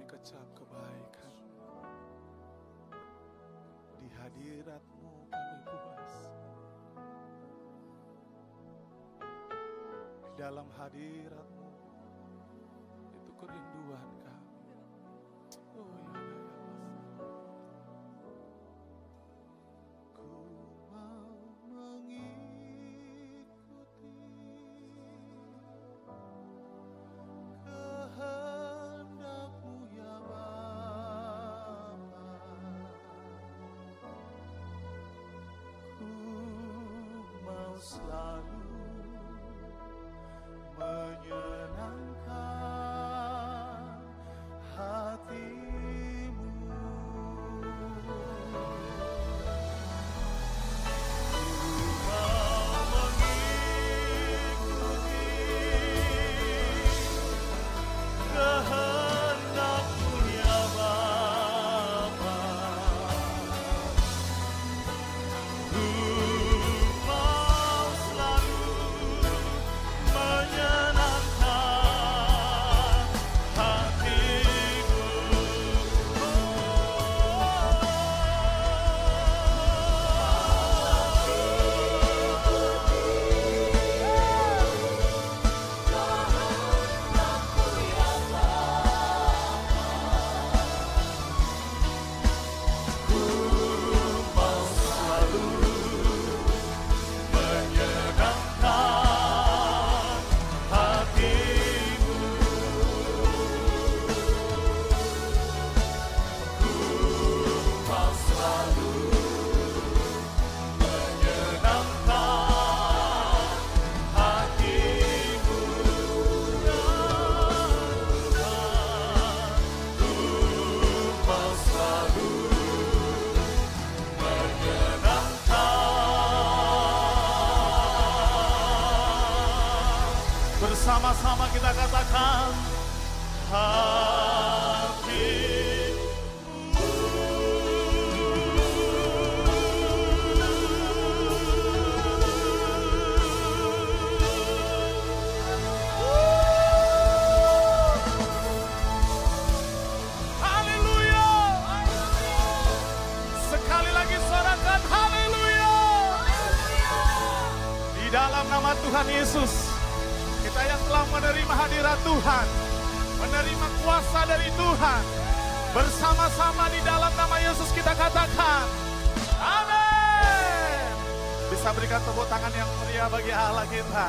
mengucap kebaikan. Di hadiratmu kami puas. Di dalam hadiratmu Bersama-sama kita katakan hati dalam nama Tuhan Yesus menerima hadirat Tuhan Menerima kuasa dari Tuhan Bersama-sama di dalam nama Yesus kita katakan Amin Bisa berikan tepuk tangan yang meriah bagi Allah kita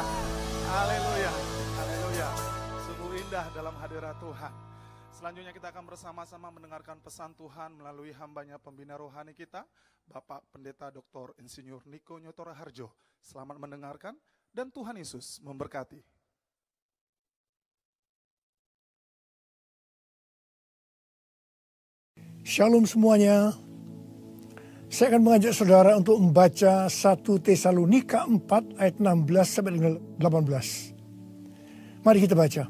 Haleluya Haleluya Sungguh indah dalam hadirat Tuhan Selanjutnya kita akan bersama-sama mendengarkan pesan Tuhan melalui hambanya pembina rohani kita, Bapak Pendeta Dr. Insinyur Niko Nyotora Harjo. Selamat mendengarkan dan Tuhan Yesus memberkati. Shalom semuanya. Saya akan mengajak saudara untuk membaca 1 Tesalonika 4 ayat 16 sampai dengan 18. Mari kita baca.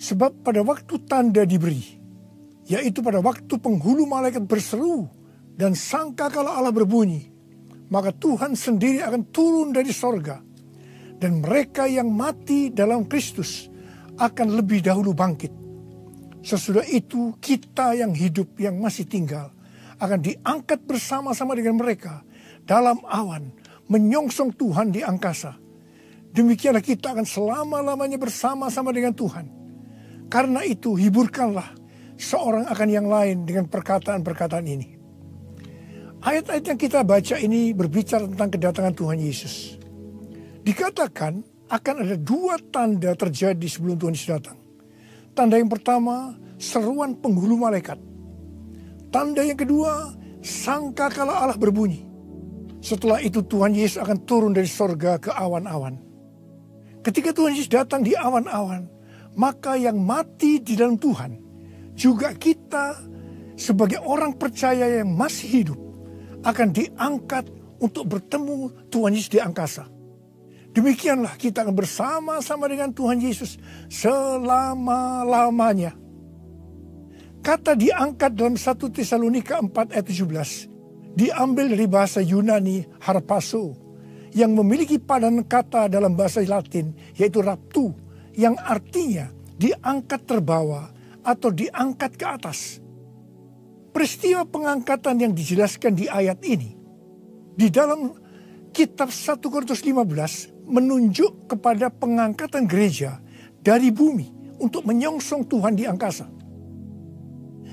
Sebab pada waktu tanda diberi, yaitu pada waktu penghulu malaikat berseru dan sangka kalau Allah berbunyi, maka Tuhan sendiri akan turun dari sorga dan mereka yang mati dalam Kristus akan lebih dahulu bangkit. Sesudah itu kita yang hidup yang masih tinggal akan diangkat bersama-sama dengan mereka dalam awan menyongsong Tuhan di angkasa. Demikianlah kita akan selama-lamanya bersama-sama dengan Tuhan. Karena itu hiburkanlah seorang akan yang lain dengan perkataan-perkataan ini. Ayat-ayat yang kita baca ini berbicara tentang kedatangan Tuhan Yesus. Dikatakan akan ada dua tanda terjadi sebelum Tuhan Yesus datang. Tanda yang pertama, seruan penghulu malaikat. Tanda yang kedua, sangka kala Allah berbunyi. Setelah itu Tuhan Yesus akan turun dari sorga ke awan-awan. Ketika Tuhan Yesus datang di awan-awan, maka yang mati di dalam Tuhan, juga kita sebagai orang percaya yang masih hidup, akan diangkat untuk bertemu Tuhan Yesus di angkasa. Demikianlah kita akan bersama-sama dengan Tuhan Yesus selama-lamanya. Kata diangkat dalam 1 Tesalonika 4 ayat 17 diambil dari bahasa Yunani harpaso yang memiliki padanan kata dalam bahasa Latin yaitu raptu yang artinya diangkat terbawa atau diangkat ke atas. Peristiwa pengangkatan yang dijelaskan di ayat ini di dalam kitab 1 Korintus 15 menunjuk kepada pengangkatan gereja dari bumi untuk menyongsong Tuhan di angkasa.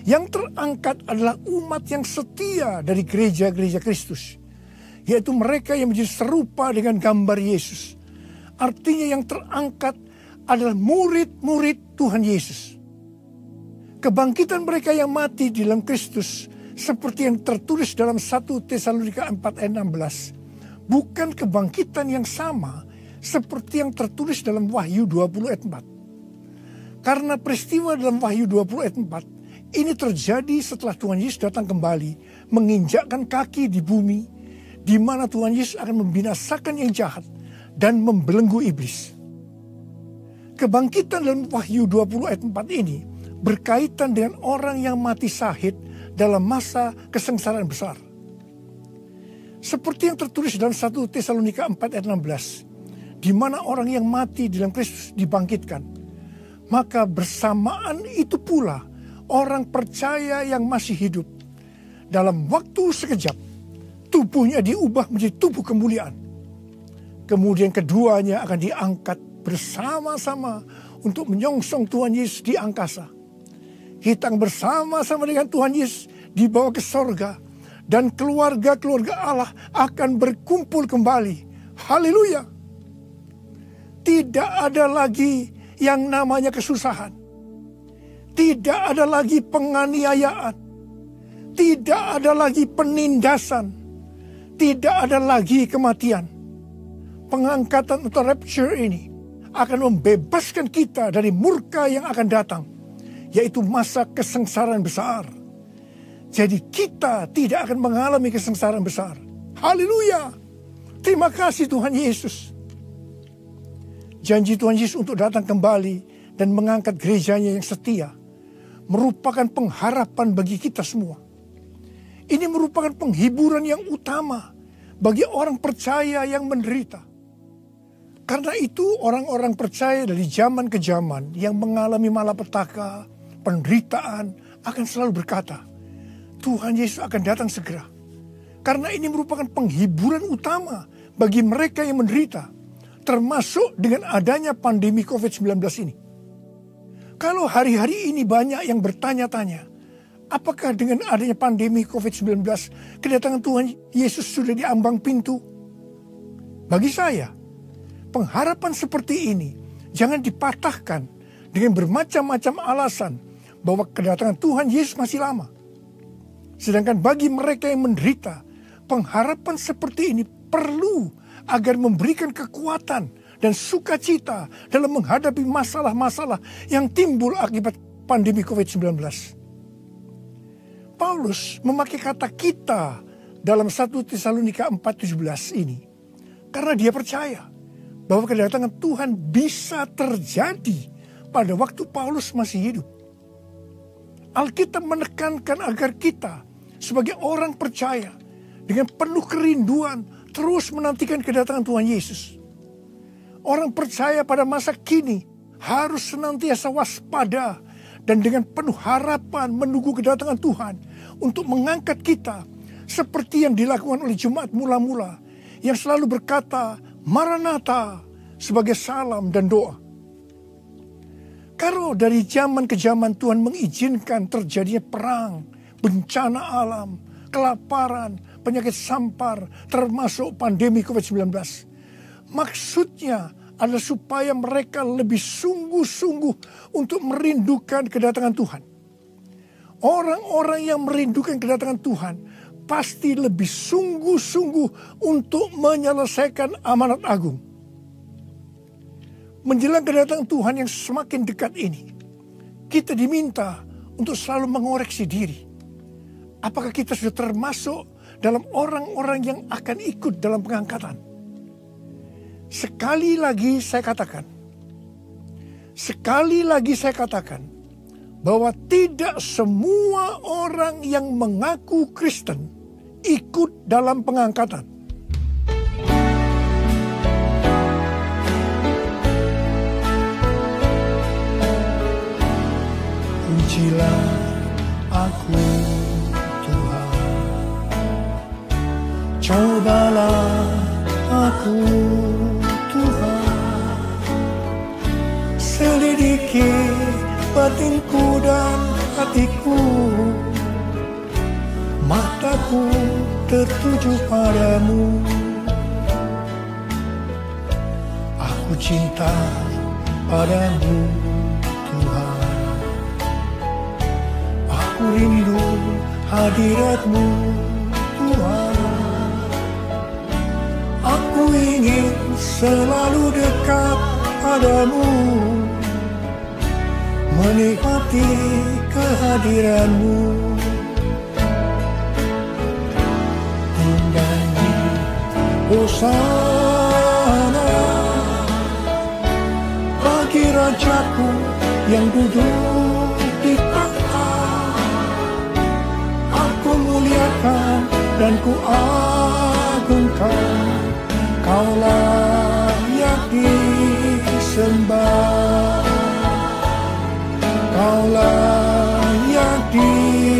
Yang terangkat adalah umat yang setia dari gereja-gereja Kristus, yaitu mereka yang menjadi serupa dengan gambar Yesus. Artinya yang terangkat adalah murid-murid Tuhan Yesus. Kebangkitan mereka yang mati di dalam Kristus seperti yang tertulis dalam 1 Tesalonika 4 ayat 16 bukan kebangkitan yang sama seperti yang tertulis dalam Wahyu 20 ayat 4. Karena peristiwa dalam Wahyu 20 ayat 4 ini terjadi setelah Tuhan Yesus datang kembali menginjakkan kaki di bumi di mana Tuhan Yesus akan membinasakan yang jahat dan membelenggu iblis. Kebangkitan dalam Wahyu 20 ayat 4 ini berkaitan dengan orang yang mati sahid dalam masa kesengsaraan besar. Seperti yang tertulis dalam 1 Tesalonika 4 ayat 16, di mana orang yang mati di dalam Kristus dibangkitkan. Maka bersamaan itu pula orang percaya yang masih hidup. Dalam waktu sekejap, tubuhnya diubah menjadi tubuh kemuliaan. Kemudian keduanya akan diangkat bersama-sama untuk menyongsong Tuhan Yesus di angkasa kita bersama-sama dengan Tuhan Yesus dibawa ke sorga. Dan keluarga-keluarga Allah akan berkumpul kembali. Haleluya. Tidak ada lagi yang namanya kesusahan. Tidak ada lagi penganiayaan. Tidak ada lagi penindasan. Tidak ada lagi kematian. Pengangkatan atau rapture ini akan membebaskan kita dari murka yang akan datang yaitu masa kesengsaraan besar. Jadi kita tidak akan mengalami kesengsaraan besar. Haleluya. Terima kasih Tuhan Yesus. Janji Tuhan Yesus untuk datang kembali dan mengangkat gerejanya yang setia merupakan pengharapan bagi kita semua. Ini merupakan penghiburan yang utama bagi orang percaya yang menderita. Karena itu orang-orang percaya dari zaman ke zaman yang mengalami malapetaka, penderitaan akan selalu berkata, Tuhan Yesus akan datang segera. Karena ini merupakan penghiburan utama bagi mereka yang menderita, termasuk dengan adanya pandemi COVID-19 ini. Kalau hari-hari ini banyak yang bertanya-tanya, apakah dengan adanya pandemi COVID-19 kedatangan Tuhan Yesus sudah diambang pintu? Bagi saya, pengharapan seperti ini jangan dipatahkan dengan bermacam-macam alasan bahwa kedatangan Tuhan Yesus masih lama. Sedangkan bagi mereka yang menderita, pengharapan seperti ini perlu agar memberikan kekuatan dan sukacita dalam menghadapi masalah-masalah yang timbul akibat pandemi COVID-19. Paulus memakai kata kita dalam 1 Tesalonika 4:17 ini karena dia percaya bahwa kedatangan Tuhan bisa terjadi pada waktu Paulus masih hidup. Alkitab menekankan agar kita sebagai orang percaya dengan penuh kerinduan terus menantikan kedatangan Tuhan Yesus. Orang percaya pada masa kini harus senantiasa waspada dan dengan penuh harapan menunggu kedatangan Tuhan untuk mengangkat kita seperti yang dilakukan oleh jemaat mula-mula yang selalu berkata Maranatha sebagai salam dan doa. Kalau dari zaman ke zaman Tuhan mengizinkan terjadinya perang, bencana alam, kelaparan, penyakit sampar, termasuk pandemi COVID-19. Maksudnya adalah supaya mereka lebih sungguh-sungguh untuk merindukan kedatangan Tuhan. Orang-orang yang merindukan kedatangan Tuhan pasti lebih sungguh-sungguh untuk menyelesaikan amanat agung menjelang kedatangan Tuhan yang semakin dekat ini, kita diminta untuk selalu mengoreksi diri. Apakah kita sudah termasuk dalam orang-orang yang akan ikut dalam pengangkatan? Sekali lagi saya katakan, sekali lagi saya katakan, bahwa tidak semua orang yang mengaku Kristen ikut dalam pengangkatan. Ujilah aku Cobalah aku Tuhan. Selidiki batinku dan hatiku. Mataku tertuju padamu. Aku cinta padamu Tuhan. Aku rindu hadiratmu Tuhan Aku ingin selalu dekat padamu. Menikmati kehadiranmu. Menyanyi Hosana Bagi Rajaku yang duduk di tahta Aku muliakan dan ku Yang disembah Kaulah yang disembah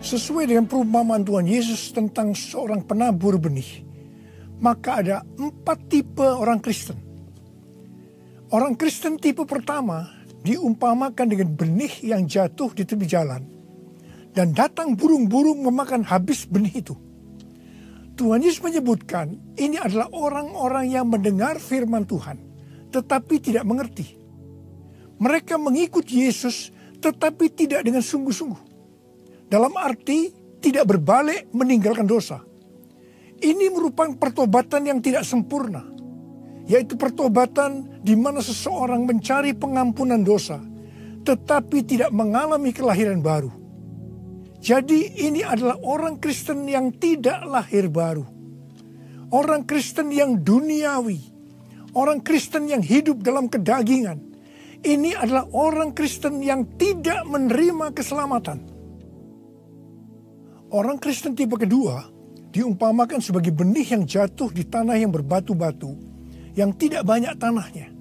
Sesuai dengan perumpamaan Tuhan Yesus tentang seorang penabur benih, maka ada empat tipe orang Kristen. Orang Kristen tipe pertama diumpamakan dengan benih yang jatuh di tepi jalan dan datang burung-burung memakan habis benih itu. Tuhan Yesus menyebutkan ini adalah orang-orang yang mendengar firman Tuhan tetapi tidak mengerti. Mereka mengikut Yesus tetapi tidak dengan sungguh-sungguh. Dalam arti tidak berbalik meninggalkan dosa. Ini merupakan pertobatan yang tidak sempurna yaitu pertobatan di mana seseorang mencari pengampunan dosa, tetapi tidak mengalami kelahiran baru. Jadi, ini adalah orang Kristen yang tidak lahir baru, orang Kristen yang duniawi, orang Kristen yang hidup dalam kedagingan. Ini adalah orang Kristen yang tidak menerima keselamatan. Orang Kristen tipe kedua diumpamakan sebagai benih yang jatuh di tanah yang berbatu-batu yang tidak banyak tanahnya.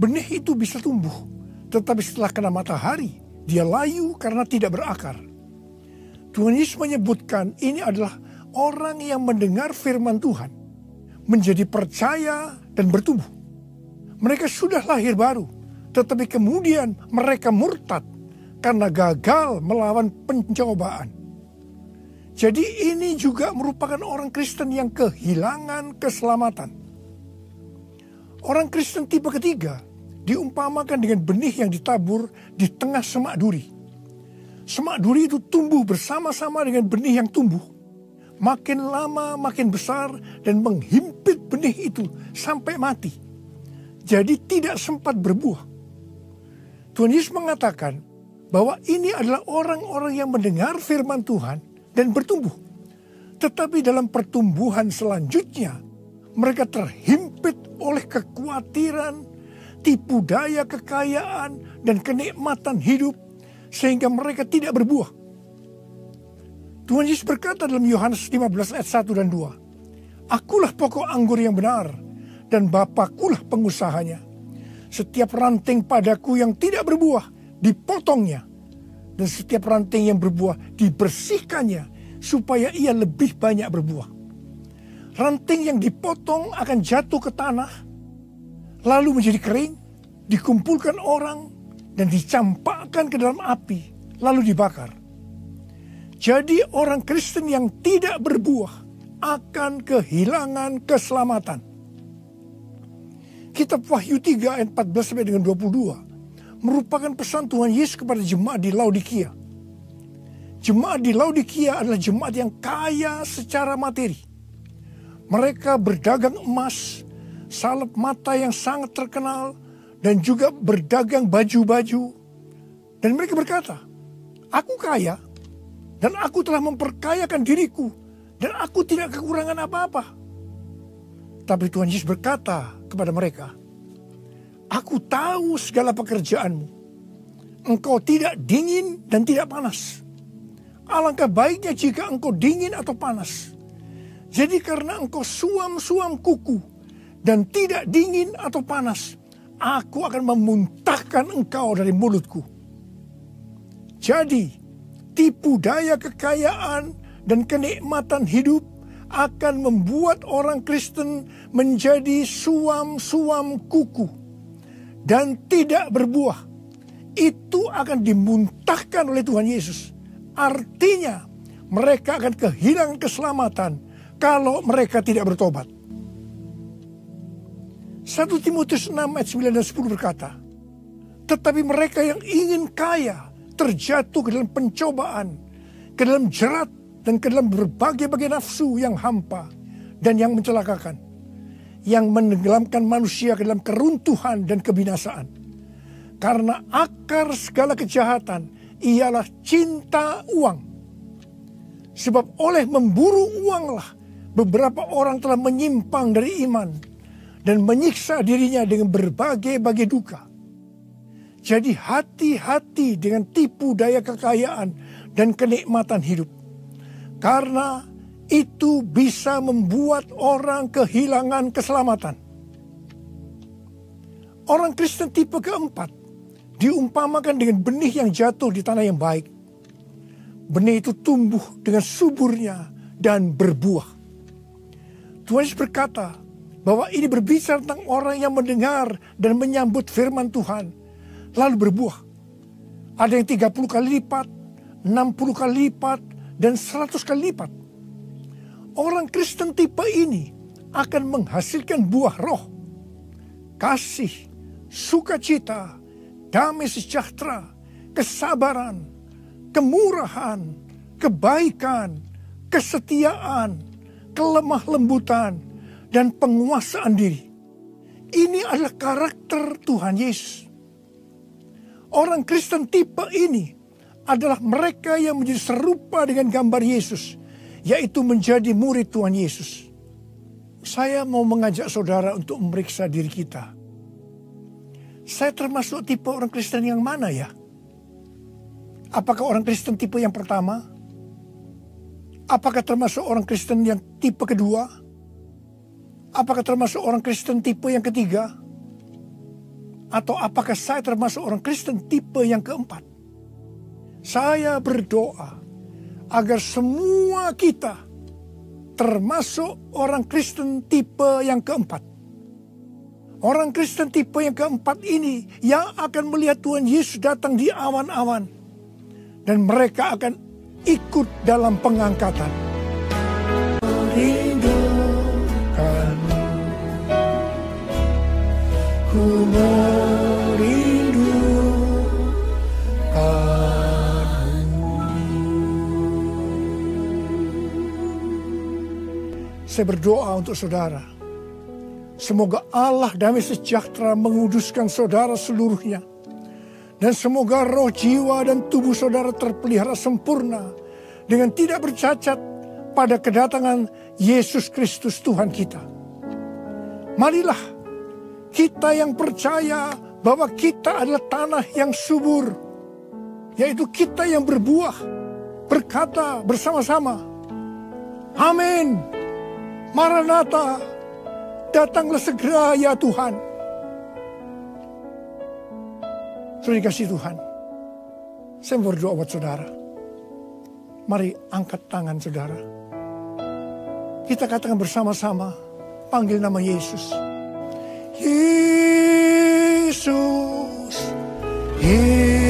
Benih itu bisa tumbuh, tetapi setelah kena matahari, dia layu karena tidak berakar. Tuhan Yesus menyebutkan ini adalah orang yang mendengar firman Tuhan, menjadi percaya dan bertumbuh. Mereka sudah lahir baru, tetapi kemudian mereka murtad karena gagal melawan pencobaan. Jadi ini juga merupakan orang Kristen yang kehilangan keselamatan. Orang Kristen tipe ketiga diumpamakan dengan benih yang ditabur di tengah semak duri. Semak duri itu tumbuh bersama-sama dengan benih yang tumbuh. Makin lama makin besar dan menghimpit benih itu sampai mati. Jadi tidak sempat berbuah. Tuhan Yesus mengatakan bahwa ini adalah orang-orang yang mendengar firman Tuhan dan bertumbuh. Tetapi dalam pertumbuhan selanjutnya mereka terhimpit oleh kekhawatiran, tipu daya kekayaan, dan kenikmatan hidup sehingga mereka tidak berbuah. Tuhan Yesus berkata dalam Yohanes 15 ayat 1 dan 2, Akulah pokok anggur yang benar, dan Bapakulah pengusahanya. Setiap ranting padaku yang tidak berbuah, dipotongnya. Dan setiap ranting yang berbuah, dibersihkannya, supaya ia lebih banyak berbuah ranting yang dipotong akan jatuh ke tanah, lalu menjadi kering, dikumpulkan orang, dan dicampakkan ke dalam api, lalu dibakar. Jadi orang Kristen yang tidak berbuah akan kehilangan keselamatan. Kitab Wahyu 3 ayat 14 sampai dengan 22 merupakan pesan Tuhan Yesus kepada jemaat di Laodikia. Jemaat di Laodikia adalah jemaat yang kaya secara materi. Mereka berdagang emas, salep mata yang sangat terkenal, dan juga berdagang baju-baju. Dan mereka berkata, aku kaya, dan aku telah memperkayakan diriku, dan aku tidak kekurangan apa-apa. Tapi Tuhan Yesus berkata kepada mereka, Aku tahu segala pekerjaanmu. Engkau tidak dingin dan tidak panas. Alangkah baiknya jika engkau dingin atau panas. Jadi karena engkau suam-suam kuku dan tidak dingin atau panas, aku akan memuntahkan engkau dari mulutku. Jadi, tipu daya kekayaan dan kenikmatan hidup akan membuat orang Kristen menjadi suam-suam kuku dan tidak berbuah. Itu akan dimuntahkan oleh Tuhan Yesus. Artinya, mereka akan kehilangan keselamatan kalau mereka tidak bertobat. 1 Timotius 6 ayat 9 dan 10 berkata, Tetapi mereka yang ingin kaya terjatuh ke dalam pencobaan, ke dalam jerat, dan ke dalam berbagai-bagai nafsu yang hampa dan yang mencelakakan, yang menenggelamkan manusia ke dalam keruntuhan dan kebinasaan. Karena akar segala kejahatan ialah cinta uang. Sebab oleh memburu uanglah beberapa orang telah menyimpang dari iman dan menyiksa dirinya dengan berbagai-bagai duka. Jadi hati-hati dengan tipu daya kekayaan dan kenikmatan hidup. Karena itu bisa membuat orang kehilangan keselamatan. Orang Kristen tipe keempat diumpamakan dengan benih yang jatuh di tanah yang baik. Benih itu tumbuh dengan suburnya dan berbuah. Tuhan Yesus berkata, bahwa ini berbicara tentang orang yang mendengar dan menyambut firman Tuhan lalu berbuah. Ada yang 30 kali lipat, 60 kali lipat, dan 100 kali lipat. Orang Kristen tipe ini akan menghasilkan buah roh, kasih, sukacita, damai sejahtera, kesabaran, kemurahan, kebaikan, kesetiaan, kelemah lembutan, dan penguasaan diri. Ini adalah karakter Tuhan Yesus. Orang Kristen tipe ini adalah mereka yang menjadi serupa dengan gambar Yesus, yaitu menjadi murid Tuhan Yesus. Saya mau mengajak saudara untuk memeriksa diri kita. Saya termasuk tipe orang Kristen yang mana ya? Apakah orang Kristen tipe yang pertama? Apakah termasuk orang Kristen yang tipe kedua? Apakah termasuk orang Kristen tipe yang ketiga? Atau apakah saya termasuk orang Kristen tipe yang keempat? Saya berdoa agar semua kita termasuk orang Kristen tipe yang keempat. Orang Kristen tipe yang keempat ini yang akan melihat Tuhan Yesus datang di awan-awan. Dan mereka akan ikut dalam pengangkatan. Ku Saya berdoa untuk saudara. Semoga Allah damai sejahtera menguduskan saudara seluruhnya. Dan semoga roh jiwa dan tubuh saudara terpelihara sempurna. Dengan tidak bercacat pada kedatangan Yesus Kristus Tuhan kita. Marilah kita yang percaya bahwa kita adalah tanah yang subur, yaitu kita yang berbuah, berkata bersama-sama, Amin. Maranatha, datanglah segera ya Tuhan. Terima kasih Tuhan. Saya berdoa buat saudara. Mari angkat tangan saudara. Kita katakan bersama-sama, panggil nama Yesus. Yesus, Yesus,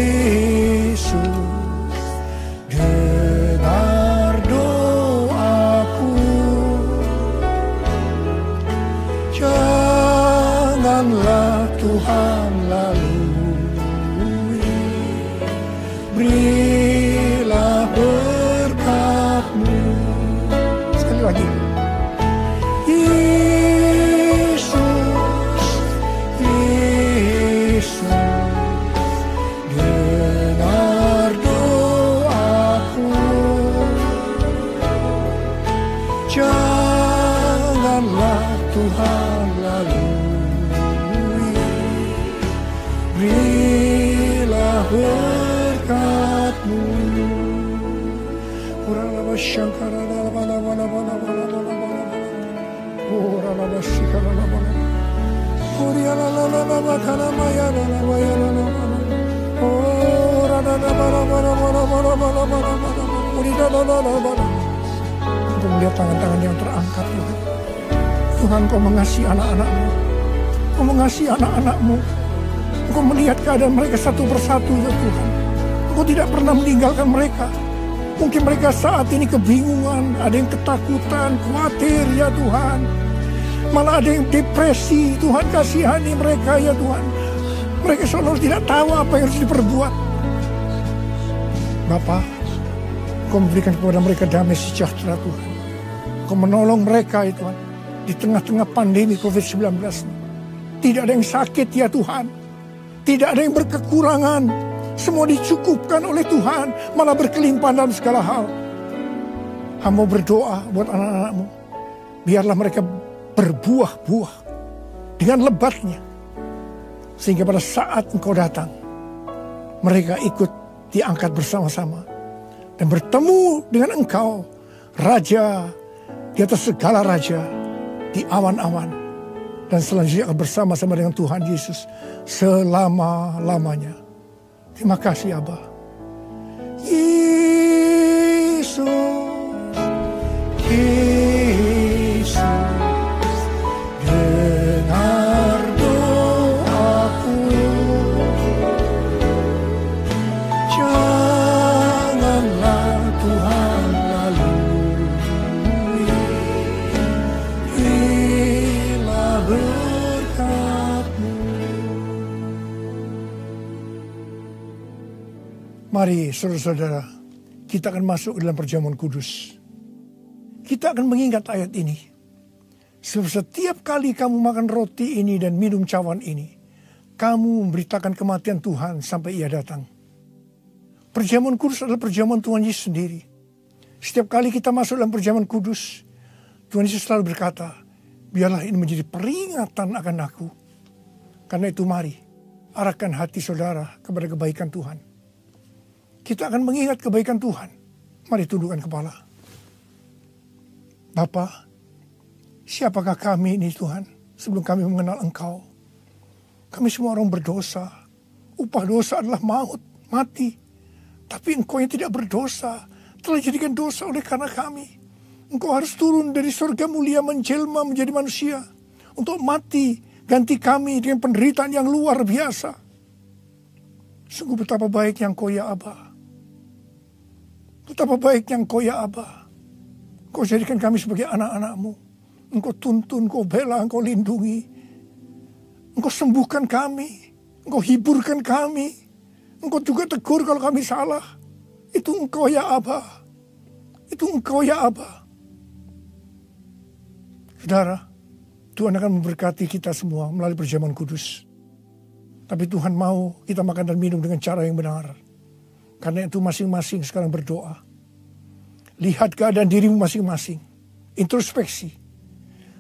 Untuk melihat tangan-tangan yang terangkat Tuhan. Tuhan kau mengasihi anak-anakmu. Kau mengasihi anak-anakmu. Kau melihat keadaan mereka satu persatu ya Tuhan. Kau tidak pernah meninggalkan mereka. Mungkin mereka saat ini kebingungan, ada yang ketakutan, khawatir ya Tuhan. Malah ada yang depresi, Tuhan kasihani mereka ya Tuhan. Mereka seolah tidak tahu apa yang harus diperbuat. Bapak, Kau memberikan kepada mereka damai sejahtera Tuhan. Kau menolong mereka ya Tuhan. Di tengah-tengah pandemi COVID-19. Tidak ada yang sakit ya Tuhan. Tidak ada yang berkekurangan. Semua dicukupkan oleh Tuhan, malah berkelimpahan dalam segala hal. Hamba berdoa buat anak-anakmu. Biarlah mereka berbuah-buah dengan lebatnya. Sehingga pada saat engkau datang, mereka ikut diangkat bersama-sama. Dan bertemu dengan engkau, Raja di atas segala Raja, di awan-awan. Dan selanjutnya bersama-sama dengan Tuhan Yesus selama-lamanya. Terima kasih Abah. Yesus, Yesus, Mari saudara-saudara, kita akan masuk dalam perjamuan kudus. Kita akan mengingat ayat ini. Setiap kali kamu makan roti ini dan minum cawan ini, kamu memberitakan kematian Tuhan sampai ia datang. Perjamuan kudus adalah perjamuan Tuhan Yesus sendiri. Setiap kali kita masuk dalam perjamuan kudus, Tuhan Yesus selalu berkata, biarlah ini menjadi peringatan akan aku. Karena itu mari, arahkan hati saudara kepada kebaikan Tuhan. Kita akan mengingat kebaikan Tuhan. Mari tundukkan kepala. Bapa, siapakah kami ini Tuhan sebelum kami mengenal Engkau? Kami semua orang berdosa. Upah dosa adalah maut, mati. Tapi Engkau yang tidak berdosa telah jadikan dosa oleh karena kami. Engkau harus turun dari surga mulia menjelma menjadi manusia untuk mati ganti kami dengan penderitaan yang luar biasa. Sungguh betapa baik yang kau ya Abah. Betapa baiknya engkau ya Abah. Kau jadikan kami sebagai anak-anakmu. Engkau tuntun, engkau bela, engkau lindungi. Engkau sembuhkan kami. Engkau hiburkan kami. Engkau juga tegur kalau kami salah. Itu engkau ya Abah. Itu engkau ya Abah. Saudara, Tuhan akan memberkati kita semua melalui perjamuan kudus. Tapi Tuhan mau kita makan dan minum dengan cara yang benar. Karena itu masing-masing sekarang berdoa. Lihat keadaan dirimu masing-masing. Introspeksi.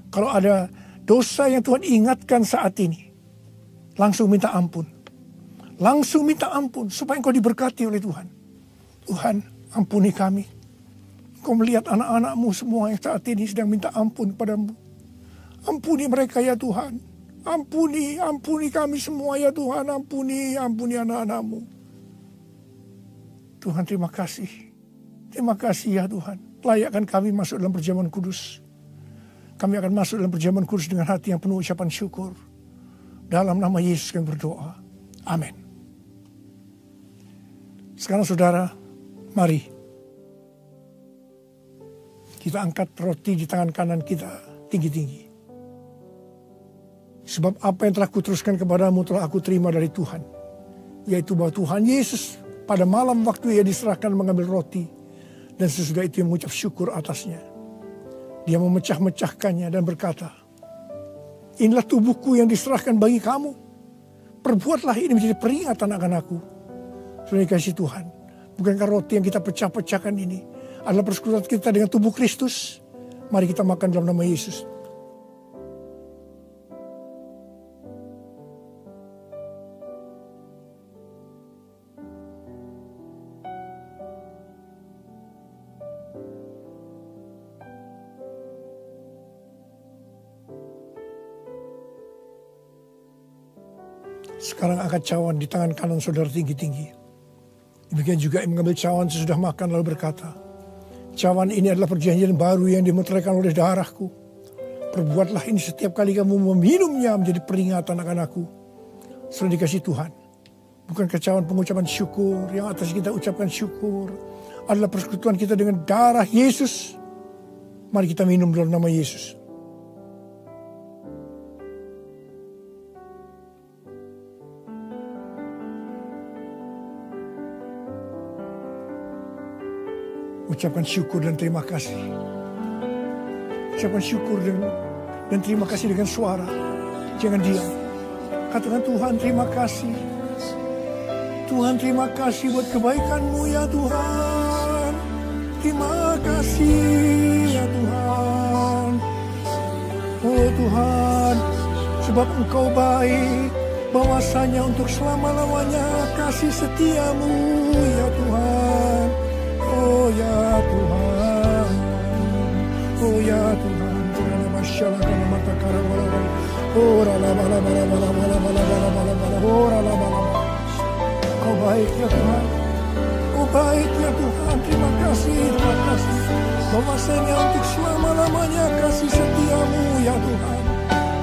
Kalau ada dosa yang Tuhan ingatkan saat ini. Langsung minta ampun. Langsung minta ampun supaya engkau diberkati oleh Tuhan. Tuhan ampuni kami. Engkau melihat anak-anakmu semua yang saat ini sedang minta ampun kepadamu. Ampuni mereka ya Tuhan. Ampuni, ampuni kami semua ya Tuhan. Ampuni, ampuni anak-anakmu. Tuhan terima kasih. Terima kasih ya Tuhan. Layakkan kami masuk dalam perjamuan kudus. Kami akan masuk dalam perjamuan kudus dengan hati yang penuh ucapan syukur. Dalam nama Yesus kami berdoa. Amin. Sekarang saudara, mari. Kita angkat roti di tangan kanan kita tinggi-tinggi. Sebab apa yang telah kuteruskan kepadamu telah aku terima dari Tuhan. Yaitu bahwa Tuhan Yesus pada malam waktu ia diserahkan mengambil roti. Dan sesudah itu mengucap syukur atasnya. Dia memecah-mecahkannya dan berkata, Inilah tubuhku yang diserahkan bagi kamu. Perbuatlah ini menjadi peringatan akan aku. Sudah kasih Tuhan. Bukankah roti yang kita pecah-pecahkan ini adalah persekutuan kita dengan tubuh Kristus? Mari kita makan dalam nama Yesus. Sekarang angkat cawan di tangan kanan saudara tinggi-tinggi. Demikian juga yang mengambil cawan sesudah makan lalu berkata, Cawan ini adalah perjanjian baru yang dimeteraikan oleh darahku. Perbuatlah ini setiap kali kamu meminumnya menjadi peringatan akan aku. Selalu dikasih Tuhan. Bukan kecawan pengucapan syukur yang atas kita ucapkan syukur. Adalah persekutuan kita dengan darah Yesus. Mari kita minum dalam nama Yesus. Ucapkan syukur dan terima kasih. Ucapkan syukur dan, dan terima kasih dengan suara. Jangan diam. Katakan Tuhan terima kasih. Tuhan terima kasih buat kebaikanmu ya Tuhan. Terima kasih ya Tuhan. Oh Tuhan, sebab Engkau baik, bahwasanya untuk selama-lamanya kasih setiamu ya Tuhan. ya Tuhan Oh ya Tuhan Kau baik ya Tuhan Kau baik ya Tuhan Terima kasih, terima kasih Bahwasanya untuk selama-lamanya kasih setiamu ya Tuhan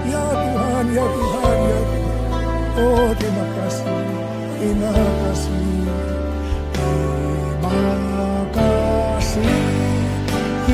Ya Tuhan, ya Tuhan, ya Tuhan Oh terima kasih, terima kasih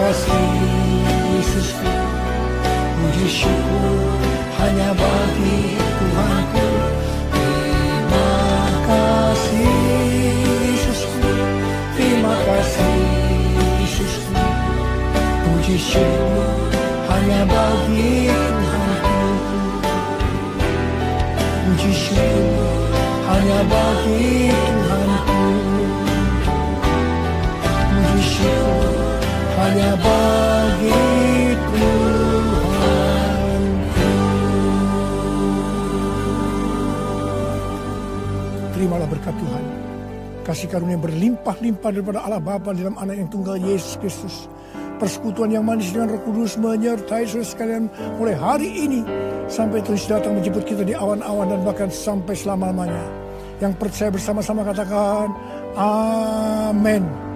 kasih Yesusku Puji syukur hanya bagi berlimpah-limpah daripada Allah Bapa dalam anak yang tunggal Yesus Kristus persekutuan yang manis dengan Roh Kudus menyertai saudara sekalian mulai hari ini sampai terus datang menjemput kita di awan-awan dan bahkan sampai selama-lamanya. Yang percaya bersama-sama katakan amin.